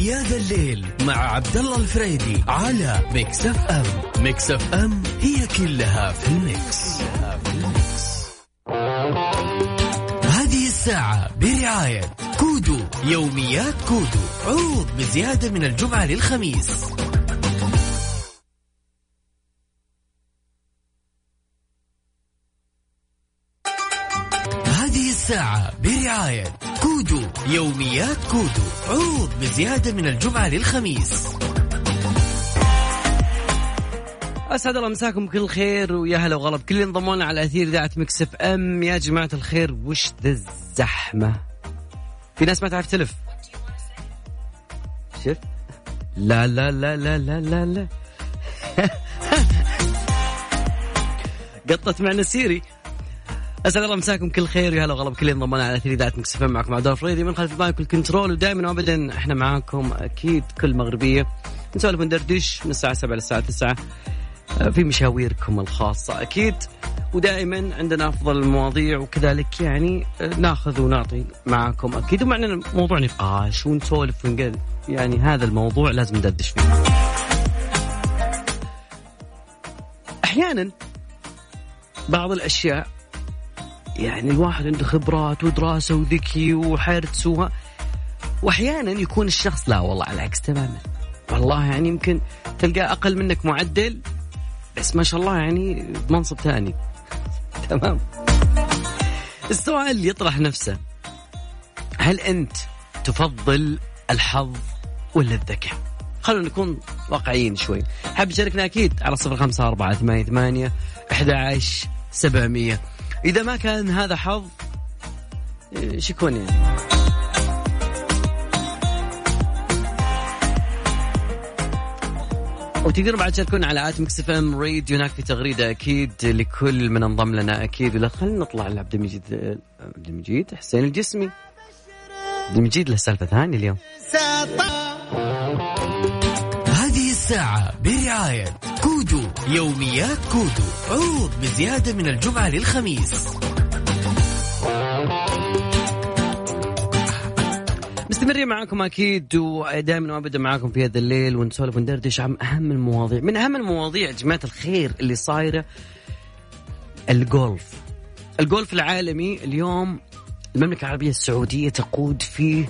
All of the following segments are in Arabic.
يا ذا الليل مع عبد الله الفريدي على Mix FM Mix FM هي كلها في ال mix, هذه الساعة برعاية كودو يوميات كودو. عروض بزيادة من الجمعة للخميس. هذه الساعة برعاية يوميات كودو عروض بزيادة من الجمعة للخميس. أسعد الله مساكم بكل خير ويا هلا وغلا بكل اللي انضمونا على أثير إذاعة Mix FM. يا جماعة الخير وش ذا الزحمة؟ في ناس ما تعرف تلف. شفت؟ لا لا لا لا لا لا لا. قطت معنا Siri. أسعد الله مساكم كل خير يا هلا وغلا بكل اللي انضمونا على أثير إذاعة Mix FM معكم عبد الفريدي من خلف ال mic وال control ودائما وابدا إحنا معاكم أكيد كل مغربية. نسولف وندردش من الساعة 7 للساعه 9 في مشاويركم الخاصة أكيد. ودائما عندنا أفضل المواضيع وكذلك يعني ناخذ ونعطي معكم أكيد. ومعنا موضوع نقاش ونسولف ونقل يعني هذا الموضوع لازم ندردش فيه. أحيانا بعض الأشياء يعني الواحد عنده خبرات ودراسة وذكي وحرص وها وأحيانا يكون الشخص لا والله على العكس تماما. والله يعني يمكن تلقاه أقل منك معدل بس ما شاء الله يعني منصب ثاني. تمام؟ السؤال يطرح نفسه هل أنت تفضل الحظ ولا الذكاء؟ خلونا نكون واقعيين شوي. حاب تشاركنا أكيد على صفر خمسة أربعة ثمانية ثمانية أحد عشر سبعمية. إذا ما كان هذا حظ إيش يكون يعني؟ وتقدروا بعد تشاركونا على at Mix FM Radio هناك في تغريدة. أكيد لكل من انضم لنا أكيد. ولا خلينا نطلع لعبد المجيد عبد المجيد حسين الجسمي. عبد المجيد له سالفة ثانية اليوم. الساعة برعاية كودو يوميات كودو عروض بزيادة من الجمعة للخميس. مستمرين معاكم أكيد ودائما وابدا معاكم في هذا الليل ونسولف وندردش عن أهم المواضيع. من أهم المواضيع يا جماعة الخير اللي صايرة الجولف. الجولف العالمي اليوم المملكة العربية السعودية تقود فيه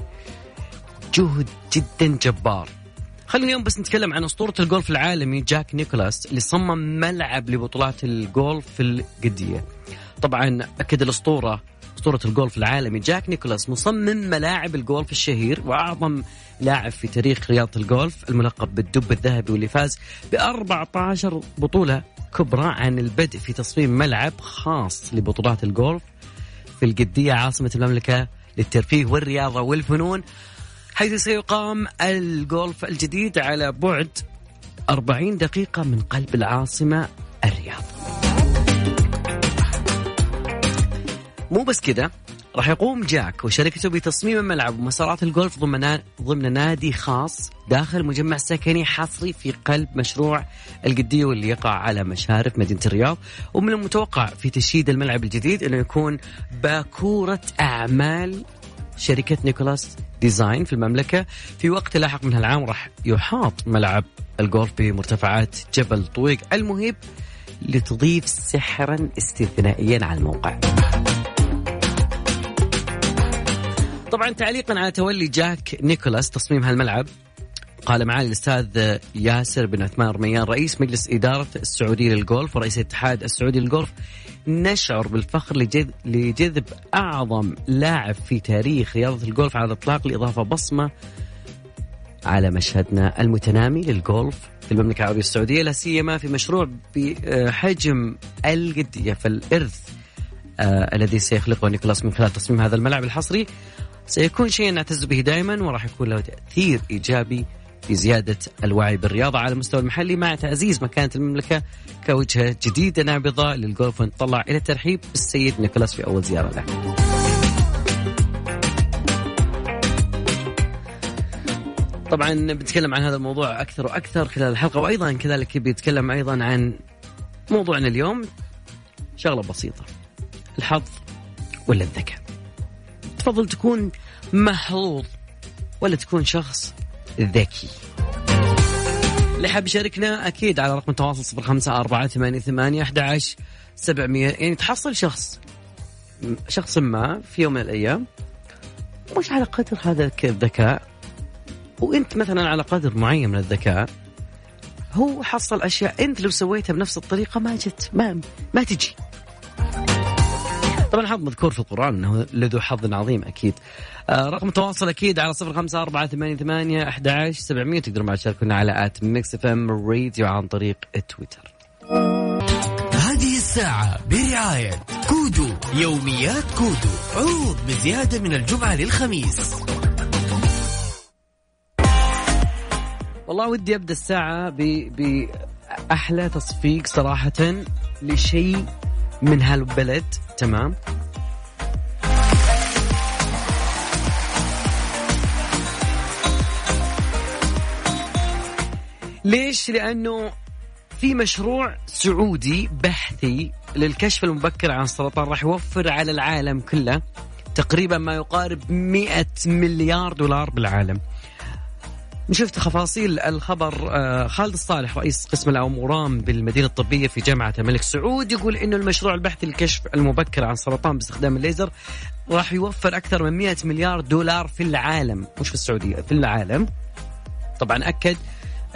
جهد جدا جبار. خلينا اليوم بس نتكلم عن أسطورة الجولف العالمي جاك نيكولاس اللي صمم ملعب لبطولات الجولف في القدية. طبعا أكد الأسطورة أسطورة الجولف العالمي جاك نيكولاس مصمم ملاعب الجولف الشهير وأعظم لاعب في تاريخ رياضة الجولف الملقب بالدب الذهبي واللي فاز ب 14 بطولة كبرى عن البدء في تصميم ملعب خاص لبطولات الجولف في القدية عاصمة المملكة للترفيه والرياضة والفنون. حيث سيقام الجولف الجديد على بعد 40 دقيقة من قلب العاصمة الرياض. مو بس كذا راح يقوم جاك وشركته بتصميم ملعب ومسارات الجولف ضمن ضمن نادي خاص داخل مجمع سكني حصري في قلب مشروع القدية واللي يقع على مشارف مدينة الرياض. ومن المتوقع في تشييد الملعب الجديد إنه يكون باكورة أعمال شركة نيكولاس design في المملكة. في وقت لاحق من هالعام راح يحاط ملعب الجولف بمرتفعات جبل طويق المهيب لتضيف سحرا استثنائيا على الموقع. طبعا تعليقا على تولي جاك نيكولاس تصميم هالملعب قال معالي الأستاذ ياسر بن عثمان رميان رئيس مجلس إدارة السعودية للجولف ورئيس الاتحاد السعودي للجولف. نشعر بالفخر لجذب, لجذب أعظم لاعب في تاريخ رياضة الجولف على الإطلاق لإضافة بصمة على مشهدنا المتنامي للجولف في المملكة العربية السعودية لا سيما في مشروع بحجم القديه فالإرث آه الذي سيخلقه نيكولاس من خلال تصميم هذا الملعب الحصري. سيكون شيئا نعتز به دائما وراح يكون له تأثير إيجابي في زيادة الوعي بالرياضة على المستوى المحلي مع تعزيز مكانة المملكة كوجهة جديدة. نابضه للجولف ونتطلع إلى الترحيب بالسيد نيكولاس في أول زيارة له. طبعا بنتكلم عن هذا الموضوع أكثر وأكثر خلال الحلقة وأيضا كذلك بيتكلم أيضا عن موضوعنا اليوم. شغلة بسيطة الحظ ولا الذكاء؟ تفضل تكون محظوظ ولا تكون شخص ذكي. اللي حاب يشاركنا أكيد على رقم التواصل صفر خمسة أربعة ثمانية ثمانية أحد عشر سبعمية. يعني تحصل شخص شخص ما في يوم من الأيام مش على قدر هذا الذكاء وأنت مثلا على قدر معين من الذكاء هو حصل أشياء أنت لو سويتها بنفس الطريقة ما جت ما ما تجي. طبعا حظ مذكور في القرآن أنه لذو حظ عظيم أكيد. آه رقم التواصل أكيد على صفر خمسة أربعة ثمانية ثمانية أحد عشر سبعمية تقدروا بعد تشاركونا على آت Mix FM Radio عن طريق تويتر. هذه الساعة برعاية كودو يوميات كودو عروض بزيادة من الجمعة للخميس. والله ودي أبدأ الساعة بأحلى تصفيق صراحة لشيء من هالبلد تمام ليش؟ لأنه في مشروع سعودي بحثي للكشف المبكر عن السرطان راح يوفر على العالم كله تقريبا ما يقارب 100 مليار دولار بالعالم نشوف تفاصيل الخبر آه، خالد الصالح رئيس قسم الاورام بالمدينة الطبية في جامعة الملك سعود يقول إنه المشروع البحثي للكشف المبكر عن السرطان باستخدام الليزر راح يوفر أكثر من 100 مليار دولار في العالم. مش في السعودية؟ في العالم. طبعا أكد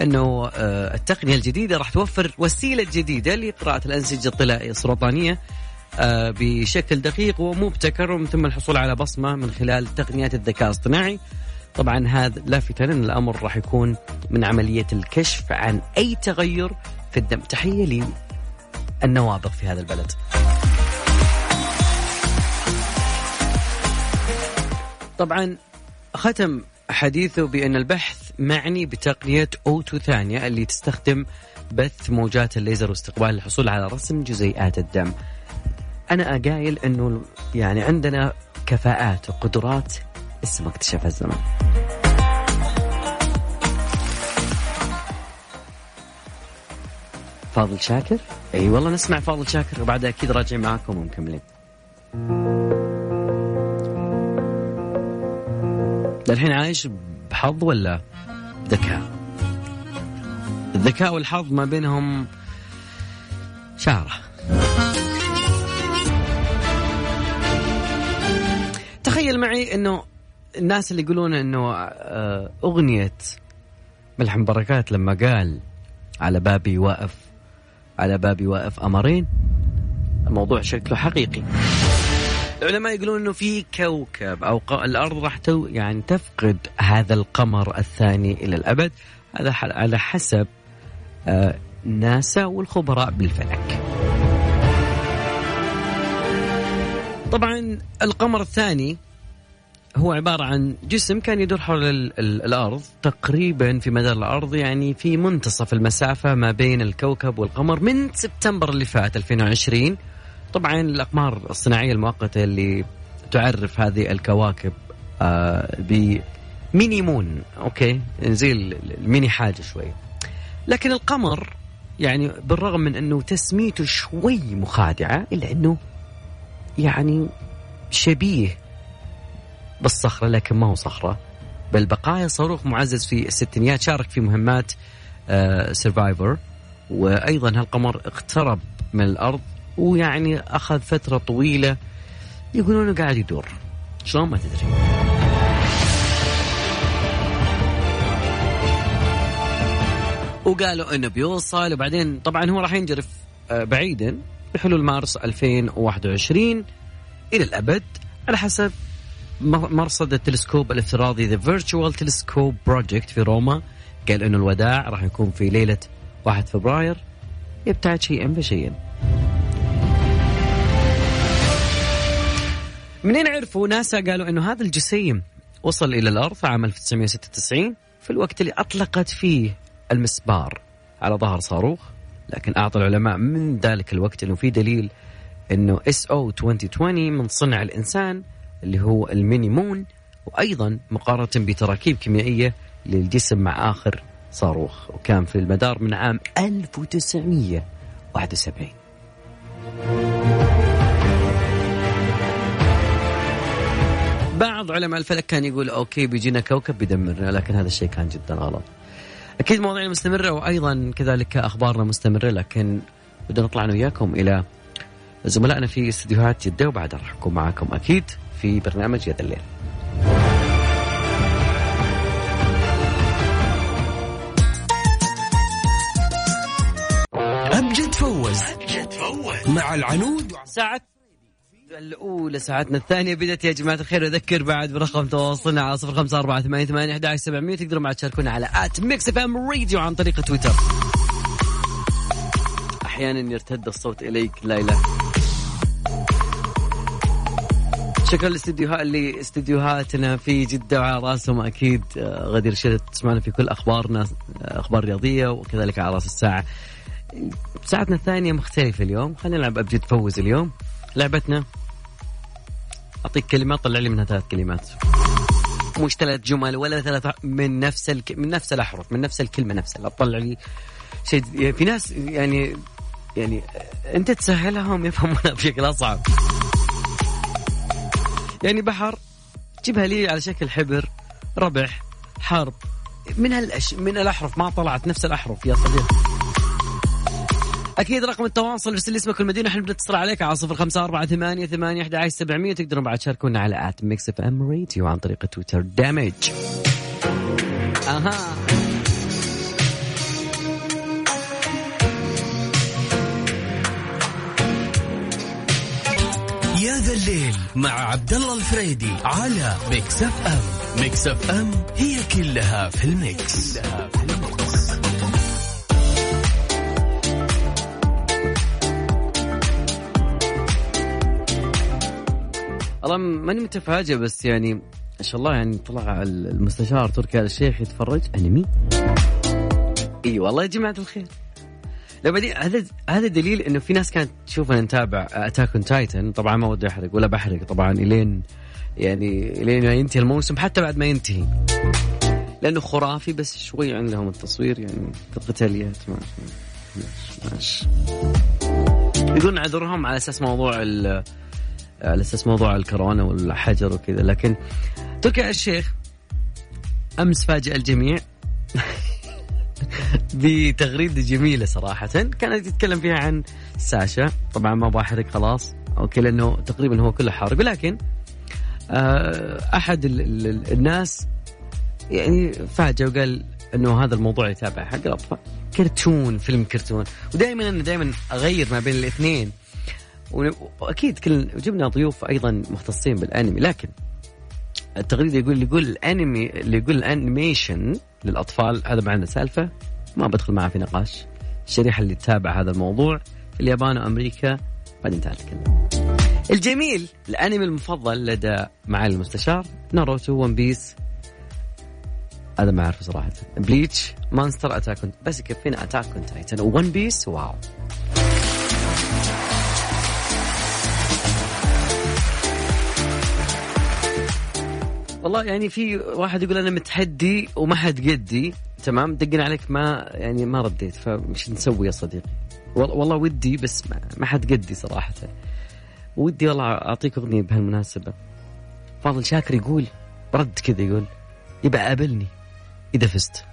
إنه آه، التقنية الجديدة راح توفر وسيلة جديدة لقراءة الأنسجة الطلائية السرطانية آه، بشكل دقيق ومبتكر ثم الحصول على بصمة من خلال تقنيات الذكاء الاصطناعي. طبعا هذا لافتا أن الأمر راح يكون من عملية الكشف عن أي تغير في الدم. تحية للنوابغ في هذا البلد. طبعا ختم حديثه بأن البحث معني بتقنية أوتو ثانية اللي تستخدم بث موجات الليزر واستقبال الحصول على رسم جزيئات الدم. أنا أقايل أنه يعني عندنا كفاءات وقدرات اسمه اكتشف الزمن. فاضل شاكر؟ إي والله نسمع فاضل شاكر وبعدها أكيد راجع معاكم ومكملين. الحين عايش بحظ ولا ذكاء؟ الذكاء والحظ ما بينهم شعره تخيل معي إنه الناس اللي يقولون إنه آه، أغنية ملحم بركات لما قال على بابي واقف على بابي واقف قمرين الموضوع شكله حقيقي. العلماء يقولون إنه في كوكب أو الأرض راح تو يعني تفقد هذا القمر الثاني إلى الأبد. هذا على حسب آه، ناسا والخبراء بالفلك. طبعا القمر الثاني هو عبارة عن جسم كان يدور حول الأرض تقريبا في مدار الأرض يعني في منتصف المسافة ما بين الكوكب والقمر من سبتمبر اللي فات 2020 طبعا الأقمار الصناعية المؤقتة اللي تعرف هذه الكواكب آه ب mini moon okay؟ زي الميني حاجة شوي. لكن القمر يعني بالرغم من أنه تسميته شوي مخادعة إلا أنه يعني شبيه بالصخرة لكن ما هو صخرة. بل بقايا صاروخ معزز في الستينيات شارك في مهمات Surveyor آه، وأيضا هالقمر اقترب من الأرض ويعني أخذ فترة طويلة يقولون قاعد يدور. شلون؟ ما تدري. وقالوا إنه بيوصل وبعدين طبعا هو راح ينجرف آه، بعيدا بحلول مارس 2021 إلى الأبد على حسب مرصد التلسكوب الافتراضي The Virtual Telescope Project في روما. قال إنه الوداع راح يكون في ليلة 1 فبراير. يبتعد شيئا فشيئا منين عرفوا ناسا؟ قالوا إنه هذا الجسيم وصل إلى الأرض عام 1996 في الوقت اللي أطلقت فيه المسبار على ظهر صاروخ. لكن أعطى العلماء من ذلك الوقت إنه في دليل إنه SO 2020 من صنع الإنسان اللي هو ال mini moon وأيضا مقارنة بتراكيب كيميائية للجسم مع آخر صاروخ وكان في المدار من عام 1971 بعض علماء الفلك كان يقول أوكي بيجينا كوكب بيدمرنا لكن هذا الشيء كان جدا غلط. أكيد مواضيعنا مستمرة وأيضا كذلك أخبارنا مستمرة لكن بدنا نطلع أنا وياكم إلى زملائنا في استديوهات جدة وبعدها راح أكون معاكم أكيد. في برنامج يا ذا الليل. أمجد فوز مع العنود. ساعة الأولى ساعتنا الثانية. بدأت يا جماعة الخير أذكر بعد برقم تواصلنا على صفر خمسة أربعة ثمانية ثمانية أحد سبعمية. تقدروا معنا تشاركونا على آت Mix FM Radio عن طريق تويتر. أحيانا يرتد الصوت إليك لا شكرا لاستديوهات اللي استديوهاتنا في جدة وعلى راسهم أكيد آه، غدير شدت تسمعنا في كل أخبارنا آه، أخبار رياضية وكذلك على راس الساعة. ساعتنا الثانية مختلفة اليوم. خلينا نلعب أبجد فوز اليوم. لعبتنا أعطيك كلمات طلع لي منها ثلاث كلمات. مش ثلاث جمل ولا ثلاث من نفس الك... من نفس الأحرف من نفس الكلمة نفسها. لا تطلع لي شيء يعني في ناس يعني يعني أنت تسهلها هم يفهمونها بشكل أصعب. يعني بحر جيبها لي على شكل حبر ربح حرب. من هالأش... من الأحرف ما طلعت نفس الأحرف يا صديقي. أكيد رقم التواصل ارسل اسمك والمدينة إحنا بنتصل عليك على صفر خمسة أربعة ثمانية ثمانية أحد عشر سبعمية تقدرون بعد تشاركونا على آت Mix FM Radio عن طريق تويتر. دامج. أها. الليل مع عبد الله الفريدي على Mix FM Mix FM هي كلها في ال mix, كلها في ال mix. والله ماني متفاجئ بس يعني ما شاء الله يعني طلع المستشار تركي الشيخ يتفرج أنمي. إي والله يا جماعة الخير. لا بعدين هذا هذا دليل إنه في ناس كانت تشوفنا نتابع Attack on Titan طبعا ما ودي أحرق ولا بحرق طبعا إلين يعني إلين ما ينتهي الموسم حتى بعد ما ينتهي. لأنه خرافي بس شوي عندهم التصوير يعني القتاليات. ماشي ماشي. يقولون عذرهم على أساس موضوع على أساس موضوع الكورونا والحجر وكذا. لكن تركي الشيخ أمس فاجأ الجميع. بتغريدة جميلة صراحة. كانت يتكلم فيها عن ساشا. طبعا ما بحرق خلاص. أوكي لأنه تقريبا هو كله حارق ولكن آه، أحد الناس يعني فاجأ وقال إنه هذا الموضوع يتابع حق الأطفال. كرتون فيلم كرتون. ودائما أنا دائما أغير ما بين الاثنين. وأكيد كل جبنا ضيوف أيضا مختصين بالأنمي. لكن التغريدة يقول اللي يقول الانمي اللي يقول ال animation للأطفال. هذا ما عنده سالفة ما بدخل معه في نقاش. الشريحة اللي تتابع هذا الموضوع في اليابان وأمريكا. بعدين تعال نتكلم. الجميل الأنمي المفضل لدى معالي المستشار Naruto One Piece. هذا ما أعرفه صراحة. Bleach Monster Attack بس يكفينا Attack Titan. و One Piece wow. والله يعني في واحد يقول أنا متحدي وما حد قدي تمام؟ دقنا عليك ما يعني ما رديت فمش نسوي يا صديقي؟ والله ودي بس ما حد قدي صراحة. ودي والله أعطيك أغنية بهالمناسبة. فاضل شاكر يقول رد كذا يقول يبقى قابلني إذا فزت.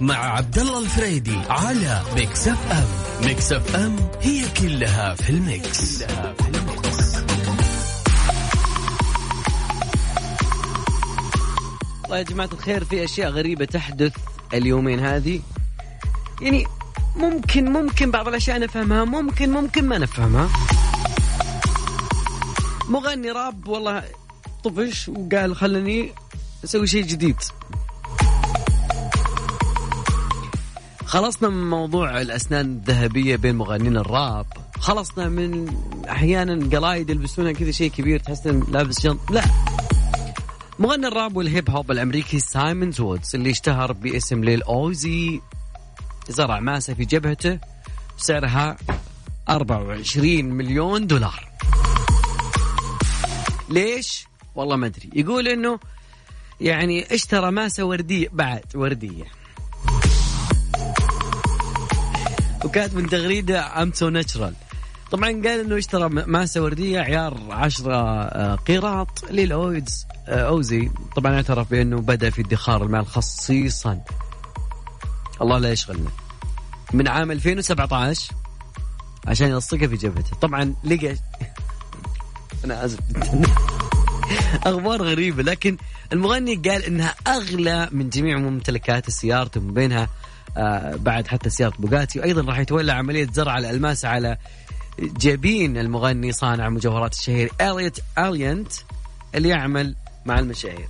مع عبد الله الفريدي على Mix FM Mix FM هي كلها في ال mix, كلها في ال mix. يا جماعة الخير في أشياء غريبة تحدث اليومين هذه. يعني ممكن ممكن بعض الأشياء نفهمها ممكن ممكن ما نفهمها. مغني راب والله طفش وقال خلني أسوي شيء جديد. خلصنا من موضوع الأسنان الذهبية بين مغنين الراب. خلصنا من أحيانا قلايد يلبسونها كذا شيء كبير تحس لابس جنط لا. مغني الراب والهيب هوب الأمريكي سايمون وودز اللي اشتهر باسم ليل أوزي زرع ماسة في جبهته سعرها 24 مليون دولار. ليش؟ والله ما أدري. يقول إنه يعني اشترى ماسة وردية بعد وردية. وكانت من تغريدة امسو ناتشرال طبعا قال إنه اشترى ماسة وردية عيار 10 آه، قيراط للأويدز آه، أوزي. طبعا اعترف بأنه بدأ في ادخار المال خصيصا. الله لا يشغلنا. من عام 2017 عشان يلصقها في جبهته. طبعا لقى أنا آسف. أخبار غريبة لكن المغني قال إنها أغلى من جميع ممتلكات سيارته من بينها بعد حتى سياره بوغاتي. وأيضا راح يتولى عملية زرع الألماس على جبين المغني صانع مجوهرات الشهير إليوت الينت اللي يعمل مع المشاهير.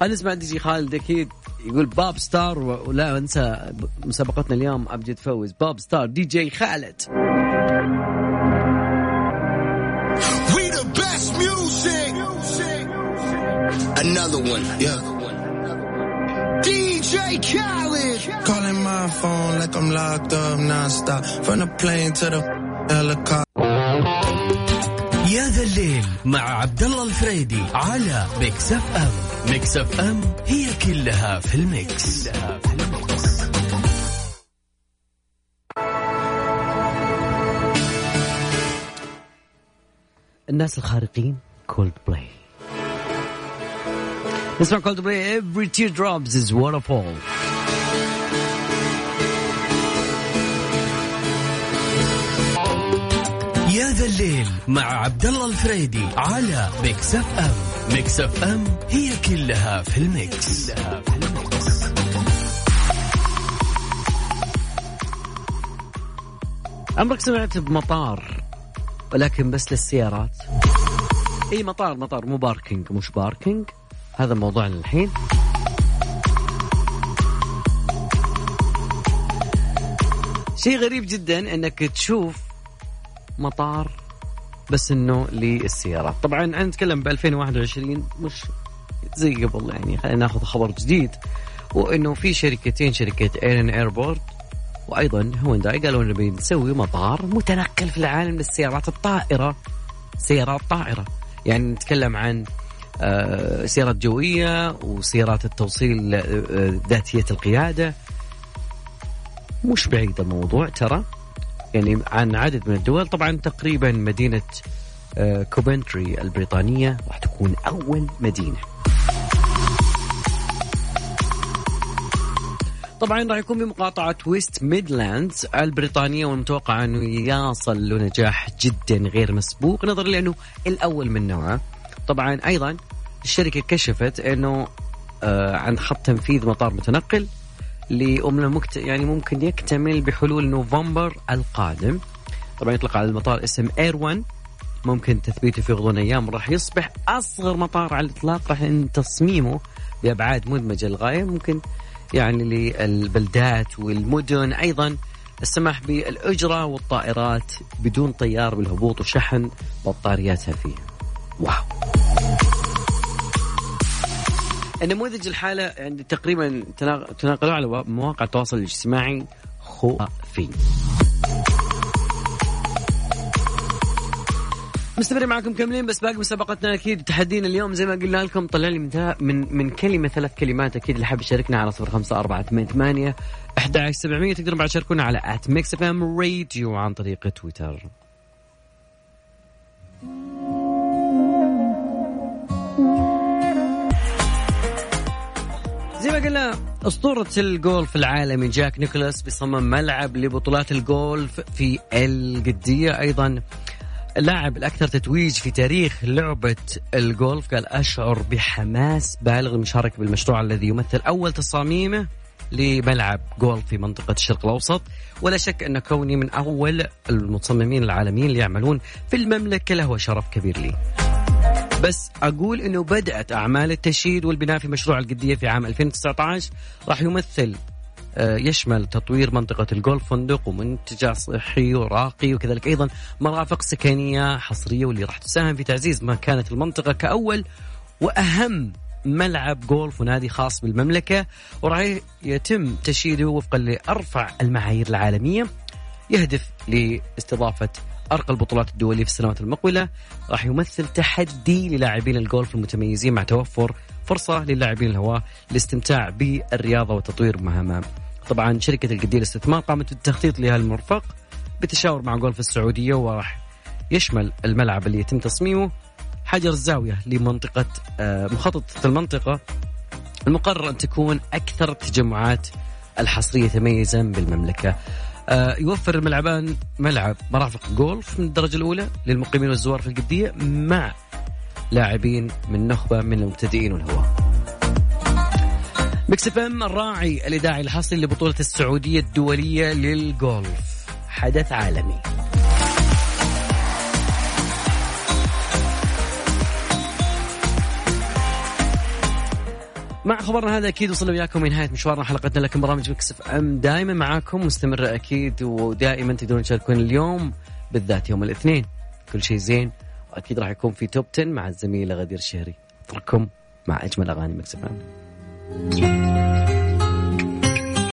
خلينا نسمع دي جي خالد أكيد يقول Popstar ولا أنسى مسابقتنا اليوم أبجد فوز. Popstar دي جي خالد. Another one, yeah. DJ Khaled. Calling my phone like I'm locked up nonstop. From the plane to the helicopter. يا ذا الليل مع عبد الله الفريدي على Mix FM Mix FM هي كلها في ال mix, كلها في ال mix. الناس الخارقين كولد بلاي نسمع Coldplay every teardrops is waterfall يا ذا الليل مع عبد الله الفريدي على Mix FM Mix FM هي كلها في ال mix, كلها في ال mix. عمرك سمعت بمطار ولكن بس للسيارات؟ إي مطار مطار مو parking مش parking. هذا موضوعنا الحين. شيء غريب جدا إنك تشوف مطار بس إنه للسيارات. طبعا أنا نتكلم ب 2021 مش زي قبل يعني. خلينا ناخذ خبر جديد وإنه في شركتين شركة Urban Airport وأيضا هونداي قالوا إنه بنسوي مطار متنقل في العالم للسيارات الطائرة. سيارات طائرة. يعني نتكلم عن سيارات جوية وسيارات التوصيل آه، ذاتية القيادة. مش بعيد الموضوع ترى يعني عن عدد من الدول. طبعا تقريبا مدينة آه، كوبنتري البريطانية راح تكون أول مدينة. طبعا راح يكون بمقاطعة ويست ميدلاندز البريطانية والمتوقع أنه يصل لنجاح جدا غير مسبوق نظرا لأنه الأول من نوعه. طبعا أيضا الشركة كشفت أنه آه، عن خط تنفيذ مطار متنقل لأمنا يعني ممكن يكتمل بحلول نوفمبر القادم. طبعا يطلق على المطار اسم إير 1 ممكن تثبيته في غضون أيام راح يصبح أصغر مطار على الإطلاق. راح إن تصميمه بأبعاد مدمجة للغاية. ممكن يعني للبلدات والمدن. أيضا السماح بالأجرة والطائرات بدون طيار بالهبوط وشحن بطارياتها فيه Wow. النموذج الحالي يعني تقريبا تناقلوا على مواقع التواصل الاجتماعي خرافي مستمر معكم كاملين بس باقي مسابقتنا أكيد تحدينا اليوم. زي ما قلنا لكم طلع لي من من من كلمة ثلاث كلمات أكيد اللي حاب يشاركنا على صفر خمسة أربعة ثمانية ثمانية أحد عشر سبعمية. تقدرون بعد تشاركونا على at Mix FM Radio عن طريق تويتر. زي ما قلنا أسطورة الجولف العالمي جاك نيكولاس بيصمم ملعب لبطولات الجولف في القدية. أيضا اللاعب الأكثر تتويج في تاريخ لعبة الجولف قال أشعر بحماس بالغ المشاركة بالمشروع الذي يمثل أول تصاميمه لملعب جولف في منطقة الشرق الأوسط. ولا شك أن كوني من أول المصممين العالميين اللي يعملون في المملكة له شرف كبير لي. بس أقول إنه بدأت أعمال التشييد والبناء في مشروع القدية في عام 2019 راح يمثل آه، يشمل تطوير منطقة الجولف فندق ومنتجع صحي وراقي وكذلك أيضا مرافق سكنية حصرية واللي راح تساهم في تعزيز مكانة المنطقة كأول وأهم ملعب جولف ونادي خاص بالمملكة. وراح يتم تشييده وفقا لأرفع المعايير العالمية يهدف لاستضافة أرقى البطولات الدولية في السنوات المقبلة راح يمثل تحدي للاعبين الجولف المتميزين مع توفر فرصة للاعبين الهواة للاستمتاع بالرياضة وتطوير مهامهم طبعا شركة القدير الاستثمار قامت بالتخطيط لهذا المرفق بالتشاور مع جولف السعودية وراح يشمل الملعب اللي يتم تصميمه حجر الزاوية لمنطقة آه، مخططة المنطقة المقرر أن تكون أكثر التجمعات الحصرية تميزا بالمملكة. يوفر الملعبان ملعب مرافق جولف من الدرجة الأولى للمقيمين والزوار في القدية مع لاعبين من نخبة من المبتدئين والهواة. Mix FM الراعي الإذاعي الحصري لبطولة السعودية الدولية للجولف. حدث عالمي. مع خبرنا هذا أكيد وصلنا وياكم لنهايه مشوارنا حلقتنا لكن برامج Mix FM. دائما معاكم مستمره أكيد ودائما تقدرون تشاركون اليوم بالذات يوم الاثنين. كل شيء زين وأكيد راح يكون في Top 10 مع الزميله غدير الشهري. اترككم مع أجمل أغاني Mix FM.